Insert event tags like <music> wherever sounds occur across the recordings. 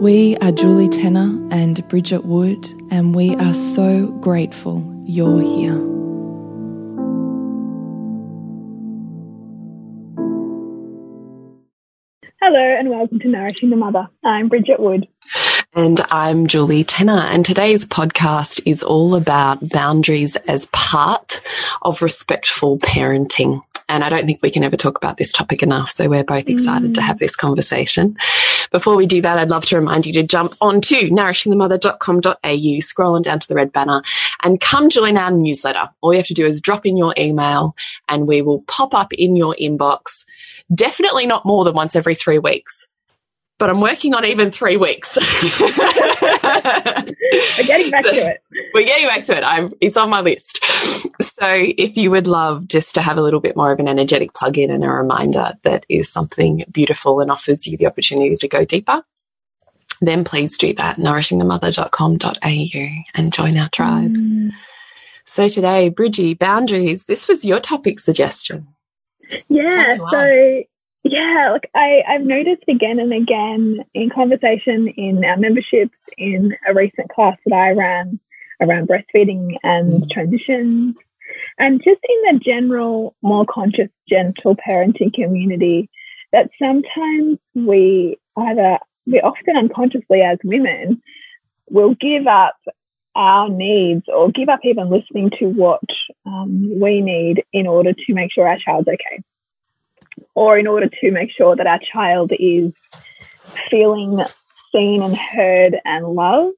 We are Julie Tenner and Bridget Wood, and we are so grateful you're here. Hello, and welcome to Nourishing the Mother. I'm Bridget Wood. And I'm Julie Tenner. And today's podcast is all about boundaries as part of respectful parenting. And I don't think we can ever talk about this topic enough. So we're both excited mm. to have this conversation. Before we do that, I'd love to remind you to jump on onto nourishingthemother.com.au, scroll on down to the red banner and come join our newsletter. All you have to do is drop in your email and we will pop up in your inbox. Definitely not more than once every three weeks but I'm working on even three weeks. <laughs> <laughs> we're getting back so to it. We're getting back to it. I'm, it's on my list. So if you would love just to have a little bit more of an energetic plug in and a reminder that is something beautiful and offers you the opportunity to go deeper, then please do that. Nourishingthemother.com.au and join our tribe. Mm. So today, Bridgie, boundaries. This was your topic suggestion. Yeah. So yeah, look, I, I've noticed again and again in conversation in our memberships, in a recent class that I ran around breastfeeding and mm. transitions, and just in the general, more conscious, gentle parenting community, that sometimes we either, we often unconsciously as women, will give up our needs or give up even listening to what um, we need in order to make sure our child's okay or in order to make sure that our child is feeling seen and heard and loved.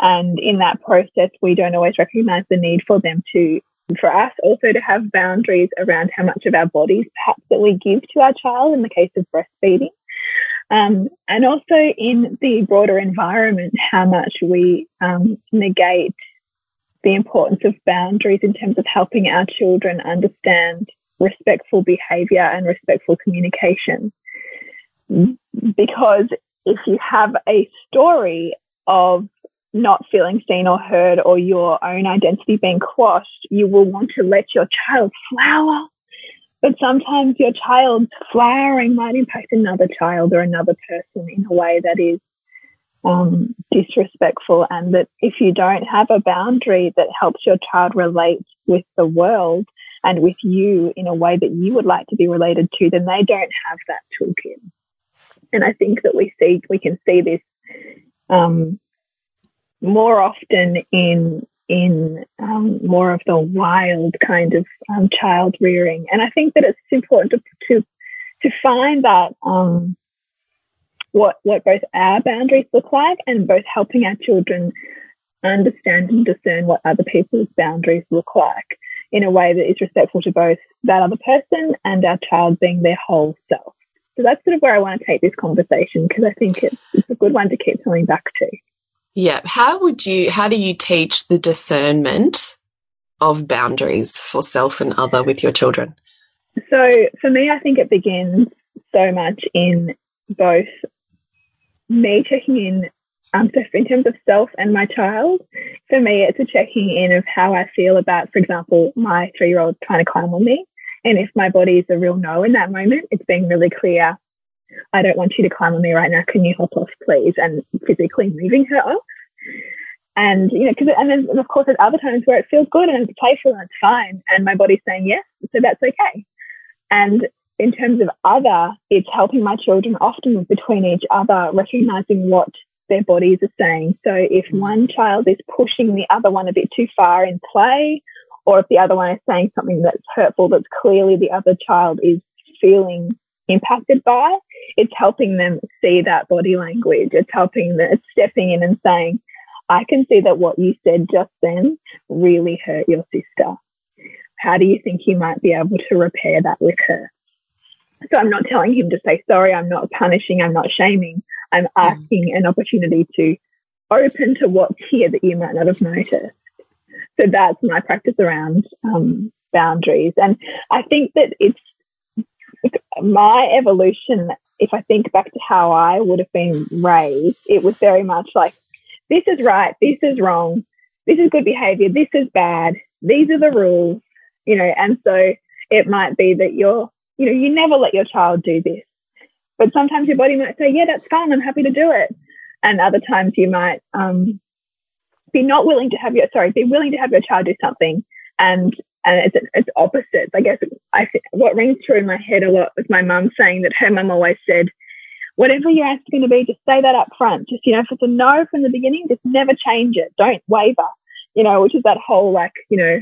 And in that process, we don't always recognize the need for them to, for us also to have boundaries around how much of our bodies perhaps that we give to our child in the case of breastfeeding. Um, and also in the broader environment, how much we um, negate the importance of boundaries in terms of helping our children understand respectful behavior and respectful communication. Because if you have a story of not feeling seen or heard or your own identity being quashed, you will want to let your child flower. But sometimes your child's flowering might impact another child or another person in a way that is um, disrespectful. And that if you don't have a boundary that helps your child relate with the world, and with you in a way that you would like to be related to, then they don't have that toolkit. And I think that we see we can see this um, more often in in um, more of the wild kind of um, child rearing. And I think that it's important to to, to find that um, what what both our boundaries look like and both helping our children understand and discern what other people's boundaries look like in a way that is respectful to both that other person and our child being their whole self. So that's sort of where I want to take this conversation because I think it's, it's a good one to keep coming back to. Yeah. How would you, how do you teach the discernment of boundaries for self and other with your children? So for me, I think it begins so much in both me checking in um, so in terms of self and my child, for me, it's a checking in of how I feel about, for example, my three year old trying to climb on me. And if my body is a real no in that moment, it's being really clear. I don't want you to climb on me right now. Can you hop off, please? And physically moving her off. And, you know, because, and then, of course, there's other times where it feels good and it's playful and it's fine. And my body's saying yes. So that's okay. And in terms of other, it's helping my children often between each other, recognizing what their bodies are saying. So if mm. one child is pushing the other one a bit too far in play, or if the other one is saying something that's hurtful that's clearly the other child is feeling impacted by, it's helping them see that body language. It's helping them, it's stepping in and saying, I can see that what you said just then really hurt your sister. How do you think you might be able to repair that with her? So I'm not telling him to say sorry. I'm not punishing. I'm not shaming. I'm mm. asking an opportunity to open to what's here that you might not have noticed. So that's my practice around um, boundaries. And I think that it's my evolution. If I think back to how I would have been raised, it was very much like, this is right, this is wrong, this is good behavior, this is bad, these are the rules, you know, and so it might be that you're, you know, you never let your child do this. But sometimes your body might say, yeah, that's fine. I'm happy to do it. And other times you might um, be not willing to have your, sorry, be willing to have your child do something. And, and it's, it's opposites. I guess I, what rings through in my head a lot was my mum saying that her mum always said, whatever your answer's going to be, just say that up front. Just, you know, if it's a no from the beginning, just never change it. Don't waver, you know, which is that whole like, you know,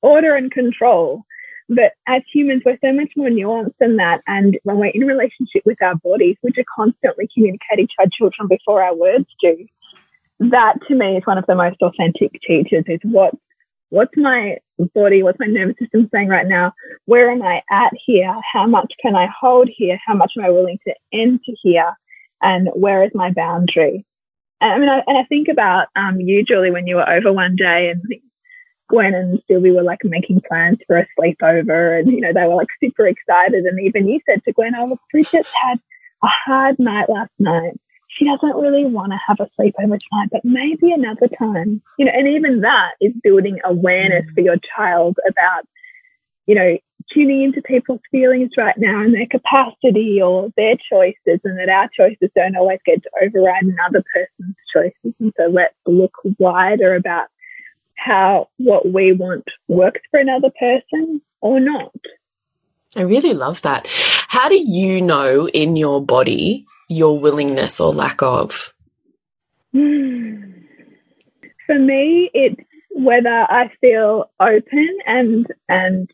order and control. But as humans, we're so much more nuanced than that. And when we're in relationship with our bodies, which are constantly communicating to our children before our words do, that to me is one of the most authentic teachers is what what's my body, what's my nervous system saying right now? Where am I at here? How much can I hold here? How much am I willing to enter here? And where is my boundary? And I mean, I, and I think about um, you, Julie, when you were over one day and Gwen and Sylvie were like making plans for a sleepover and, you know, they were like super excited. And even you said to Gwen, oh, Bridget's had a hard night last night. She doesn't really want to have a sleepover tonight, but maybe another time, you know, and even that is building awareness mm. for your child about, you know, tuning into people's feelings right now and their capacity or their choices and that our choices don't always get to override another person's choices. And so let's look wider about how what we want works for another person or not. I really love that. How do you know in your body your willingness or lack of? <sighs> For me, it's whether I feel open and and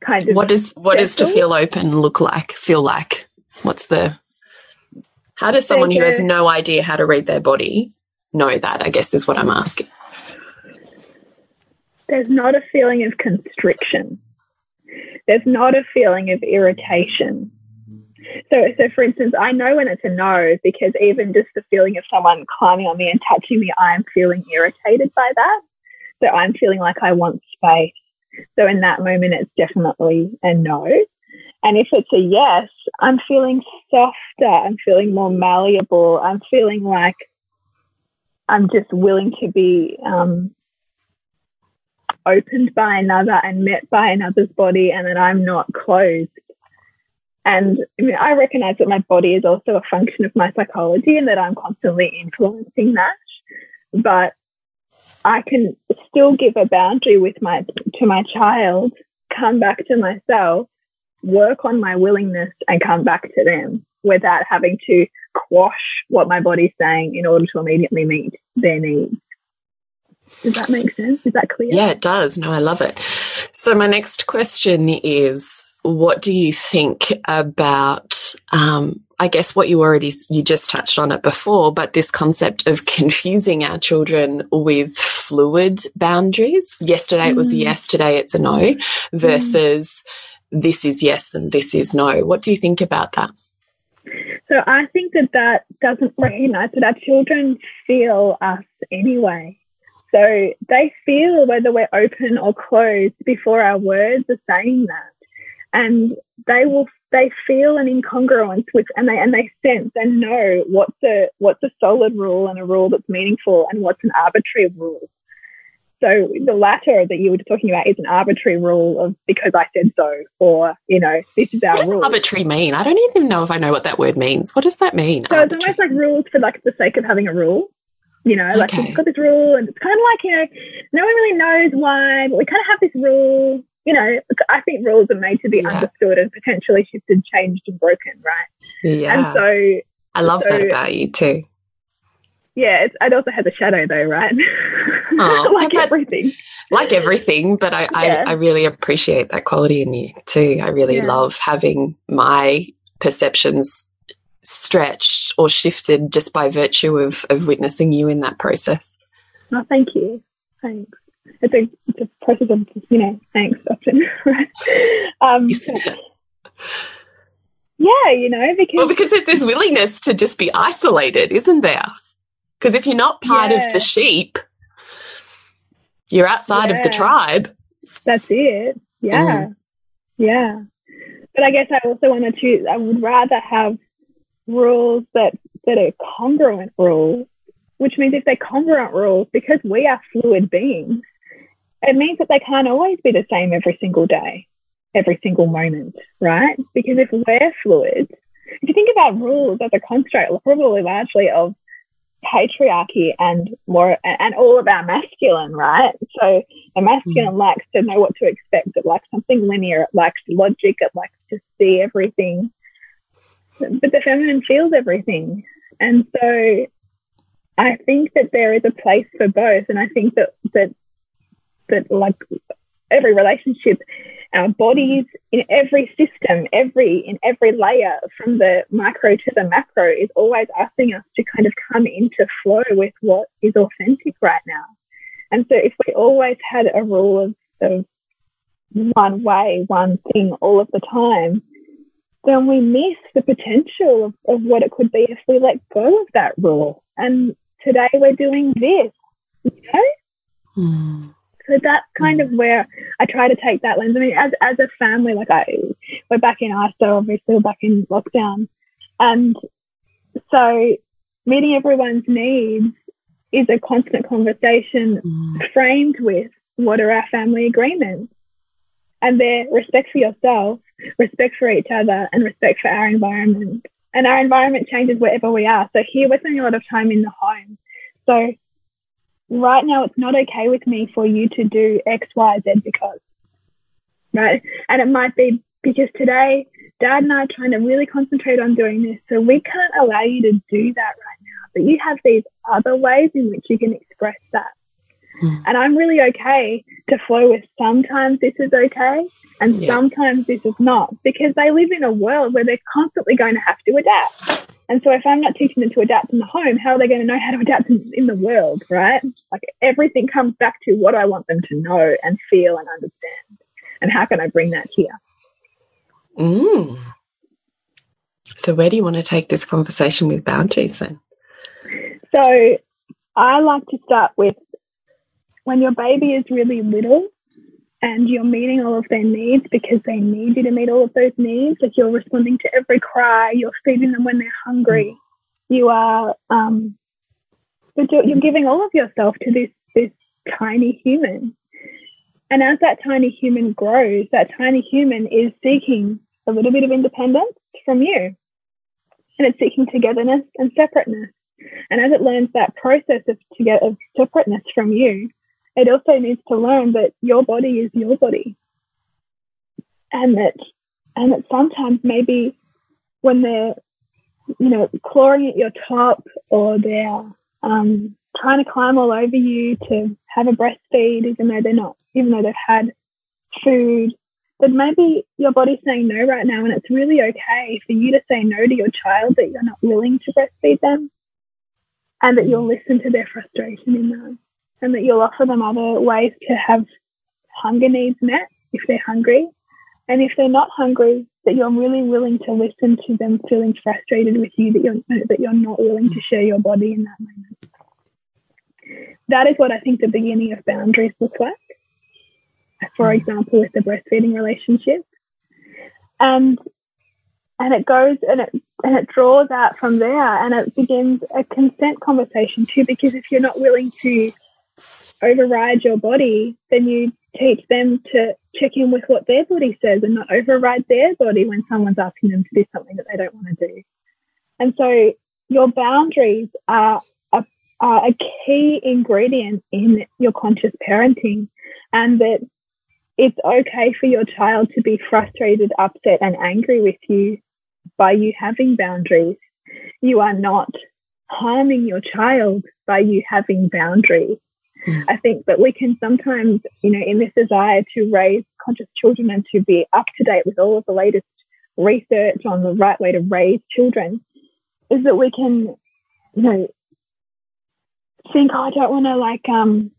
kind of what does what does to feel open look like? Feel like what's the how does someone who has no idea how to read their body know that? I guess is what I'm asking there's not a feeling of constriction. There's not a feeling of irritation. So, so for instance, I know when it's a no because even just the feeling of someone climbing on me and touching me, I'm feeling irritated by that. So I'm feeling like I want space. So in that moment, it's definitely a no. And if it's a yes, I'm feeling softer. I'm feeling more malleable. I'm feeling like I'm just willing to be um, opened by another and met by another's body and that I'm not closed. And I mean, I recognize that my body is also a function of my psychology and that I'm constantly influencing that. But I can still give a boundary with my, to my child, come back to myself, work on my willingness and come back to them without having to quash what my body's saying in order to immediately meet their needs. Does that make sense? Is that clear? Yeah, it does. No, I love it. So, my next question is what do you think about um, i guess what you already you just touched on it before but this concept of confusing our children with fluid boundaries yesterday mm. it was mm. yes today it's a no mm. versus mm. this is yes and this is no what do you think about that so i think that that doesn't recognize that our children feel us anyway so they feel whether we're open or closed before our words are saying that. and they will they feel an incongruence with and they and they sense and know what's a what's a solid rule and a rule that's meaningful and what's an arbitrary rule. So the latter that you were talking about is an arbitrary rule of because I said so, or you know, this is our what does rule. arbitrary mean? I don't even know if I know what that word means. What does that mean? So arbitrary? it's almost like rules for like the sake of having a rule. You know, like okay. we've got this rule, and it's kind of like you know, no one really knows why, but we kind of have this rule. You know, I think rules are made to be yeah. understood and potentially shifted, changed, and broken, right? Yeah. And so I love so, that about you too. Yeah, it also has a shadow though, right? Oh, <laughs> like everything. Like everything, but I, yeah. I, I, really appreciate that quality in you too. I really yeah. love having my perceptions stretched or shifted just by virtue of, of witnessing you in that process. Oh, thank you. Thanks. It's a, it's a process of, you know, thanks often, <laughs> right? Um, Isn't it? Yeah, you know, because. Well, because there's this willingness to just be isolated, isn't there? Because if you're not part yeah. of the sheep, you're outside yeah. of the tribe. That's it. Yeah. Mm. Yeah. But I guess I also want to choose, I would rather have rules that, that are congruent rules, which means if they're congruent rules, because we are fluid beings, it means that they can't always be the same every single day, every single moment, right? Because if we're fluid, if you think about rules as a construct, probably largely of patriarchy and more and all about masculine, right? So a masculine mm. likes to know what to expect. It likes something linear. It likes logic. It likes to see everything. But the feminine feels everything. And so I think that there is a place for both. And I think that that that like every relationship our bodies in every system, every in every layer from the micro to the macro is always asking us to kind of come into flow with what is authentic right now. And so if we always had a rule of, of one way, one thing all of the time, then we miss the potential of, of what it could be if we let go of that rule. And today we're doing this, you know? Mm. So that's kind of where I try to take that lens. I mean, as as a family, like I, we're back in ISO, obviously, we're back in lockdown, and so meeting everyone's needs is a constant conversation mm. framed with what are our family agreements, and they're respect for yourself, respect for each other, and respect for our environment. And our environment changes wherever we are. So here we're spending a lot of time in the home. So right now it's not okay with me for you to do X, Y, Z because, right? And it might be because today dad and I are trying to really concentrate on doing this. So we can't allow you to do that right now. But you have these other ways in which you can express that. Hmm. And I'm really okay to flow with sometimes this is okay and yeah. sometimes this is not because they live in a world where they're constantly going to have to adapt. And so if I'm not teaching them to adapt in the home, how are they going to know how to adapt in, in, the world, right? Like everything comes back to what I want them to know and feel and understand. And how can I bring that here? Mm. So where do you want to take this conversation with boundaries then? So I like to start with when your baby is really little, and you're meeting all of their needs because they need you to meet all of those needs. Like you're responding to every cry, you're feeding them when they're hungry. You are, um, but you're, you're giving all of yourself to this this tiny human. And as that tiny human grows, that tiny human is seeking a little bit of independence from you. And it's seeking togetherness and separateness. And as it learns that process of, together, of separateness from you, it also needs to learn that your body is your body. And that and that sometimes maybe when they're, you know, clawing at your top or they're um, trying to climb all over you to have a breastfeed, even though they're not, even though they've had food, that maybe your body's saying no right now, and it's really okay for you to say no to your child that you're not willing to breastfeed them, and that you'll listen to their frustration in that and that you'll offer them other ways to have hunger needs met if they're hungry. And if they're not hungry, that you're really willing to listen to them feeling frustrated with you, that you're, that you're not willing to share your body in that moment. That is what I think the beginning of boundaries looks like. For example, with the breastfeeding relationship. and and it goes and it and it draws out from there and it begins a consent conversation too because if you're not willing to override your body then you teach them to check in with what their body says and not override their body when someone's asking them to do something that they don't want to do and so your boundaries are a, are a key ingredient in your conscious parenting and that it's okay for your child to be frustrated, upset, and angry with you by you having boundaries. You are not harming your child by you having boundaries. I think that we can sometimes, you know, in this desire to raise conscious children and to be up to date with all of the latest research on the right way to raise children, is that we can, you know, think, oh, I don't want to like um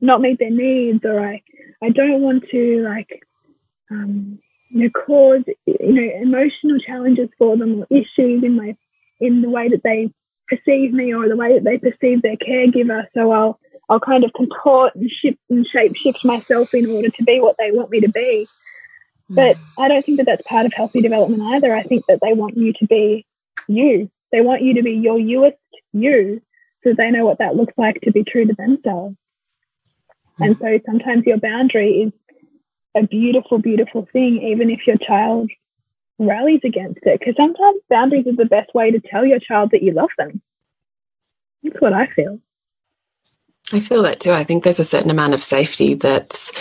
not meet their needs or I I don't want to like um you know cause you know emotional challenges for them or issues in my in the way that they perceive me or the way that they perceive their caregiver. So I'll I'll kind of contort and shift and shape shift myself in order to be what they want me to be. Hmm. But I don't think that that's part of healthy development either. I think that they want you to be you. They want you to be your youest you so they know what that looks like to be true to themselves. Hmm. And so sometimes your boundary is a beautiful, beautiful thing, even if your child rallies against it. Because sometimes boundaries is the best way to tell your child that you love them. That's what I feel. I feel that too. I think there's a certain amount of safety that's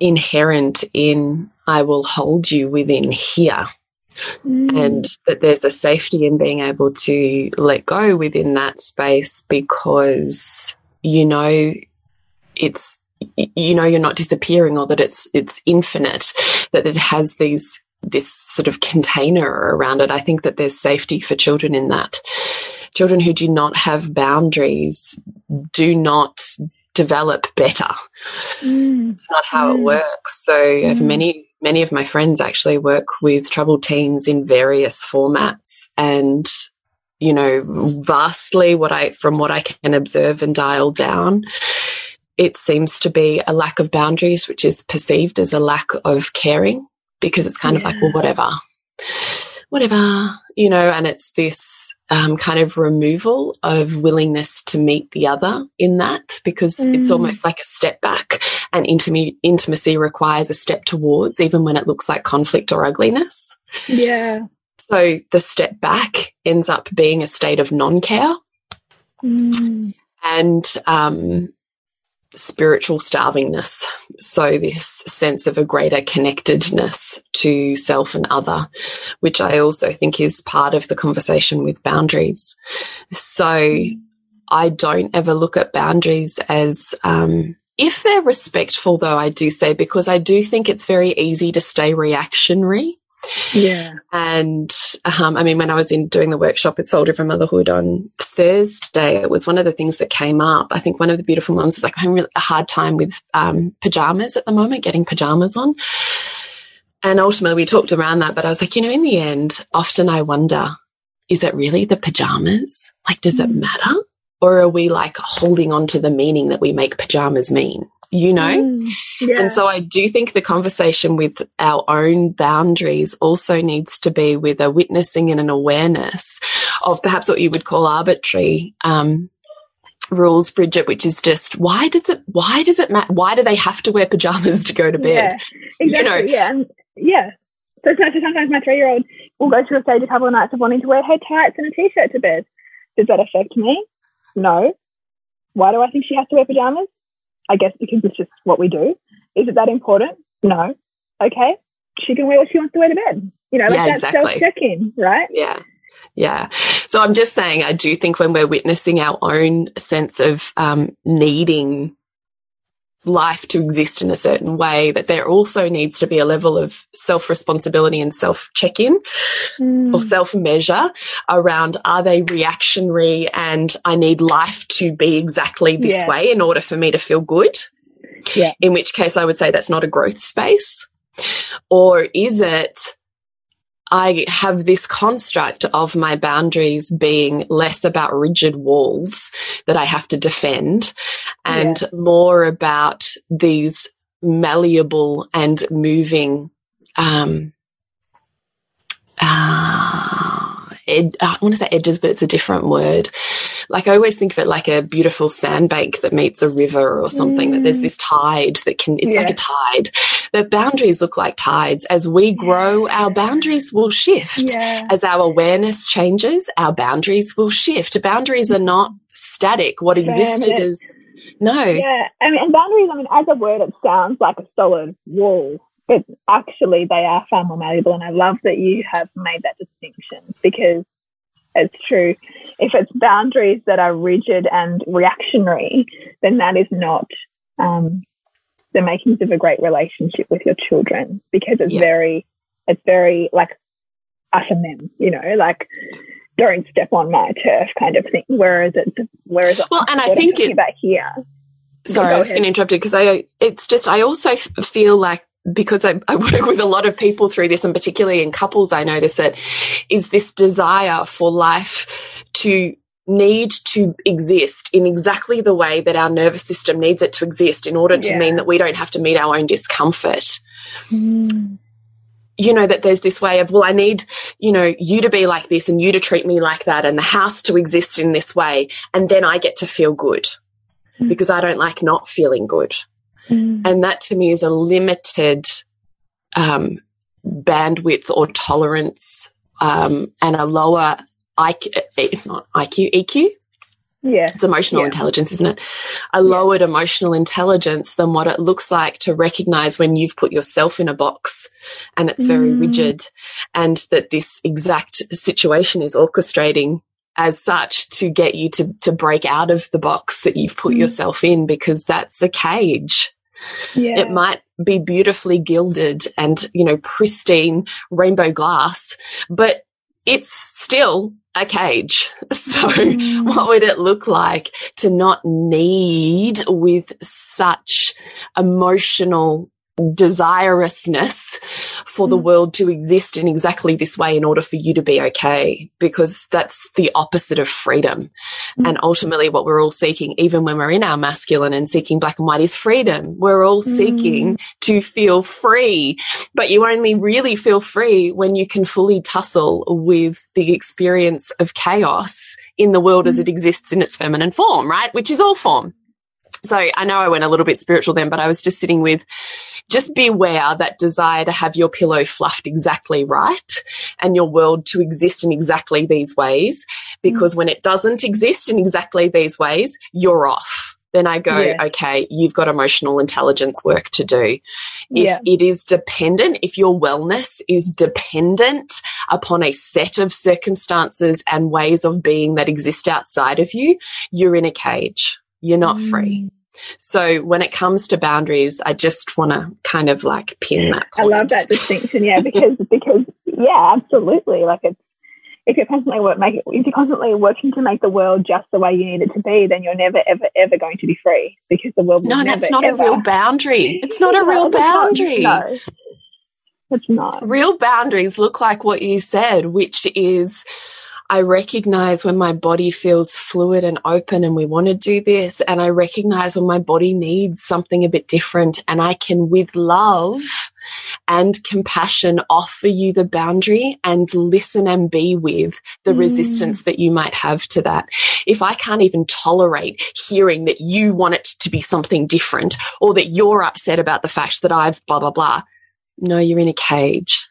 inherent in I will hold you within here. Mm. And that there's a safety in being able to let go within that space because you know it's you know you're not disappearing or that it's it's infinite that it has these this sort of container around it i think that there's safety for children in that children who do not have boundaries do not develop better mm. it's not how mm. it works so mm. many many of my friends actually work with troubled teens in various formats and you know vastly what i from what i can observe and dial down it seems to be a lack of boundaries, which is perceived as a lack of caring because it's kind yeah. of like, well, whatever, whatever, you know, and it's this um, kind of removal of willingness to meet the other in that because mm. it's almost like a step back and intim intimacy requires a step towards, even when it looks like conflict or ugliness. Yeah. So the step back ends up being a state of non care. Mm. And um, spiritual starvingness. So, this sense of a greater connectedness to self and other, which I also think is part of the conversation with boundaries. So, I don't ever look at boundaries as, um, if they're respectful, though, I do say, because I do think it's very easy to stay reactionary yeah. And um, I mean, when I was in doing the workshop with Soul Driven Motherhood on Thursday, it was one of the things that came up. I think one of the beautiful moms is like, I'm having really a hard time with um, pajamas at the moment, getting pajamas on. And ultimately, we talked around that, but I was like, you know, in the end, often I wonder, is it really the pajamas? Like, does it mm. matter? Or are we like holding on to the meaning that we make pajamas mean? you know? Mm, yeah. And so I do think the conversation with our own boundaries also needs to be with a witnessing and an awareness of perhaps what you would call arbitrary um, rules, Bridget, which is just why does it why does it matter? Why do they have to wear pajamas to go to bed? Yeah, exactly. You know? Yeah, yeah. So, so sometimes my three year old will go through a stage a couple of nights of wanting to wear her tights and a t shirt to bed. Does that affect me? No. Why do I think she has to wear pajamas? I guess because it's just what we do. Is it that important? No. Okay. She can wear what she wants to wear to bed. You know, like yeah, that exactly. self check in, right? Yeah. Yeah. So I'm just saying, I do think when we're witnessing our own sense of um, needing life to exist in a certain way, that there also needs to be a level of self responsibility and self check in mm. or self measure around are they reactionary and I need life to be exactly this yeah. way in order for me to feel good? Yeah. In which case, I would say that's not a growth space. Or is it I have this construct of my boundaries being less about rigid walls that I have to defend and yeah. more about these malleable and moving um, uh, ed, I want to say edges, but it's a different word. Like I always think of it like a beautiful sandbank that meets a river or something. Mm. That there's mm. this tide that can. It's yeah. like a tide. The boundaries look like tides. As we grow, our boundaries will shift. Yeah. As our awareness changes, our boundaries will shift. Boundaries are not static. What existed is no. Yeah, I mean, and boundaries. I mean, as a word, it sounds like a solid wall but actually they are far more malleable. And I love that you have made that distinction because it's true. If it's boundaries that are rigid and reactionary, then that is not um, the makings of a great relationship with your children because it's yeah. very, it's very like us and them, you know, like don't step on my turf kind of thing. Whereas it's, whereas well, and I think it, about here. Sorry, I was going to interrupt you because I, it's just, I also feel like because I, I, work with a lot of people through this, and particularly in couples, I notice it is this desire for life to need to exist in exactly the way that our nervous system needs it to exist in order to yeah. mean that we don't have to meet our own discomfort. Mm. You know, that there's this way of, well, I need, you know, you to be like this and you to treat me like that and the house to exist in this way. And then I get to feel good mm. because I don't like not feeling good. Mm. And that to me is a limited um, bandwidth or tolerance um, and a lower IQ, eh, not IQ, EQ. Yeah. It's emotional yeah. intelligence, isn't it? A lowered yeah. emotional intelligence than what it looks like to recognize when you've put yourself in a box and it's very mm. rigid and that this exact situation is orchestrating as such to get you to, to break out of the box that you've put mm. yourself in because that's a cage. Yeah. It might be beautifully gilded and, you know, pristine rainbow glass, but it's still a cage. <laughs> So mm. what would it look like to not need with such emotional desirousness for the mm. world to exist in exactly this way in order for you to be okay, because that's the opposite of freedom. Mm. And ultimately, what we're all seeking, even when we're in our masculine and seeking black and white, is freedom. We're all mm. seeking to feel free, but you only really feel free when you can fully tussle with the experience of chaos in the world as mm. it exists in its feminine form, right? Which is all form. So I know I went a little bit spiritual then, but I was just sitting with just beware that desire to have your pillow fluffed exactly right and your world to exist in exactly these ways. Because mm. when it doesn't exist in exactly these ways, you're off. Then I go, yeah. okay, you've got emotional intelligence work to do. If yeah. it is dependent, if your wellness is dependent upon a set of circumstances and ways of being that exist outside of you, you're in a cage. You're not mm. free. So when it comes to boundaries, I just want to kind of like pin that. Point. I love that <laughs> distinction. Yeah, because because yeah, absolutely. Like it's if you're constantly work, make it, if you're constantly working to make the world just the way you need it to be, then you're never ever ever going to be free because the world. no, never, that's not ever. a real boundary. It's not a real boundary. Not, no, it's not. Real boundaries look like what you said, which is I recognize when my body feels fluid and open and we want to do this. And I recognize when my body needs something a bit different and I can with love and compassion offer you the boundary and listen and be with the mm. resistance that you might have to that. If I can't even tolerate hearing that you want it to be something different or that you're upset about the fact that I've blah, blah, blah. No, you're in a cage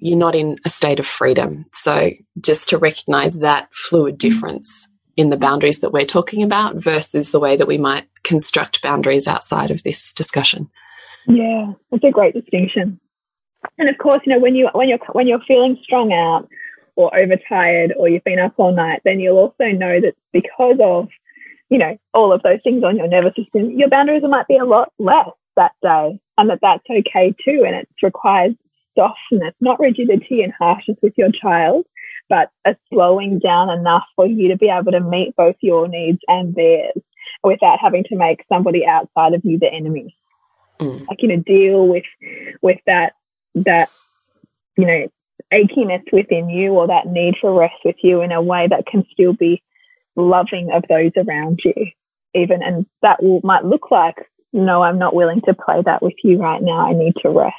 you're not in a state of freedom. So just to recognize that fluid mm. difference in the boundaries that we're talking about versus the way that we might construct boundaries outside of this discussion. Yeah, that's a great distinction. And of course, you know, when you when you're when you're feeling strung out or overtired or you've been up all night, then you'll also know that because of, you know, all of those things on your nervous system, your boundaries might be a lot less that day and that that's okay too. And it requires softness, not rigidity and harshness with your child, but a slowing down enough for you to be able to meet both your needs and theirs without having to make somebody outside of you the enemy. Mm. Like, you know, deal with with that that, you know, achiness within you or that need for rest with you in a way that can still be loving of those around you. Even and that will, might look like, no, I'm not willing to play that with you right now. I need to rest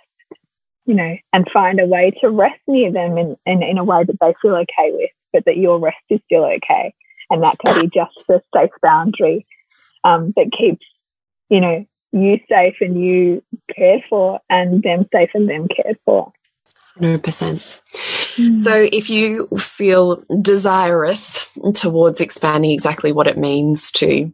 you know, and find a way to rest near them in, in, in a way that they feel okay with, but that your rest is still okay. And that can be just a safe boundary um, that keeps, you know, you safe and you cared for and them safe and them cared for. 100%. Mm. So, if you feel desirous towards expanding exactly what it means to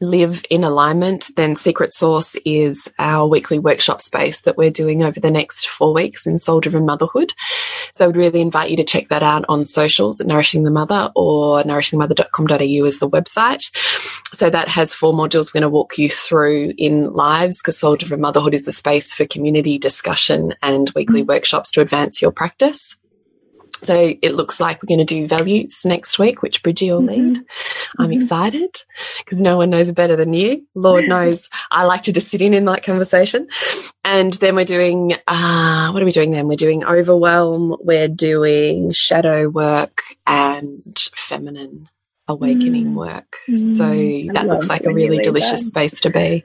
live in alignment, then Secret Source is our weekly workshop space that we're doing over the next four weeks in soul driven motherhood. So I would really invite you to check that out on socials at Nourishing the Mother or nourishingthemother.com.au is the website. So that has four modules we're going to walk you through in lives because soul driven motherhood is the space for community discussion and weekly mm. workshops to advance your practice. So it looks like we're going to do values next week, which Bridgie will mm -hmm. lead. I'm mm -hmm. excited because no one knows better than you. Lord knows I like to just sit in in that conversation. And then we're doing, uh, what are we doing then? We're doing overwhelm, we're doing shadow work and feminine awakening mm. work. So mm. that looks like a really delicious that. space to be.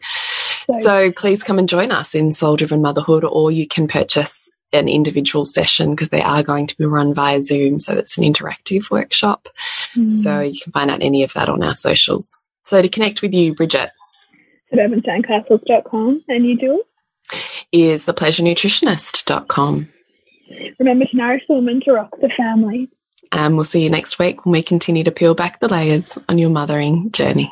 So, so please come and join us in Soul Driven Motherhood, or you can purchase an individual session because they are going to be run via Zoom. So it's an interactive workshop. Mm. So you can find out any of that on our socials. So to connect with you, Bridget. SuburbanSandcastles.com and you do is thepleasurenutritionist.com. Remember to nourish the woman to rock the family. And we'll see you next week when we continue to peel back the layers on your mothering journey.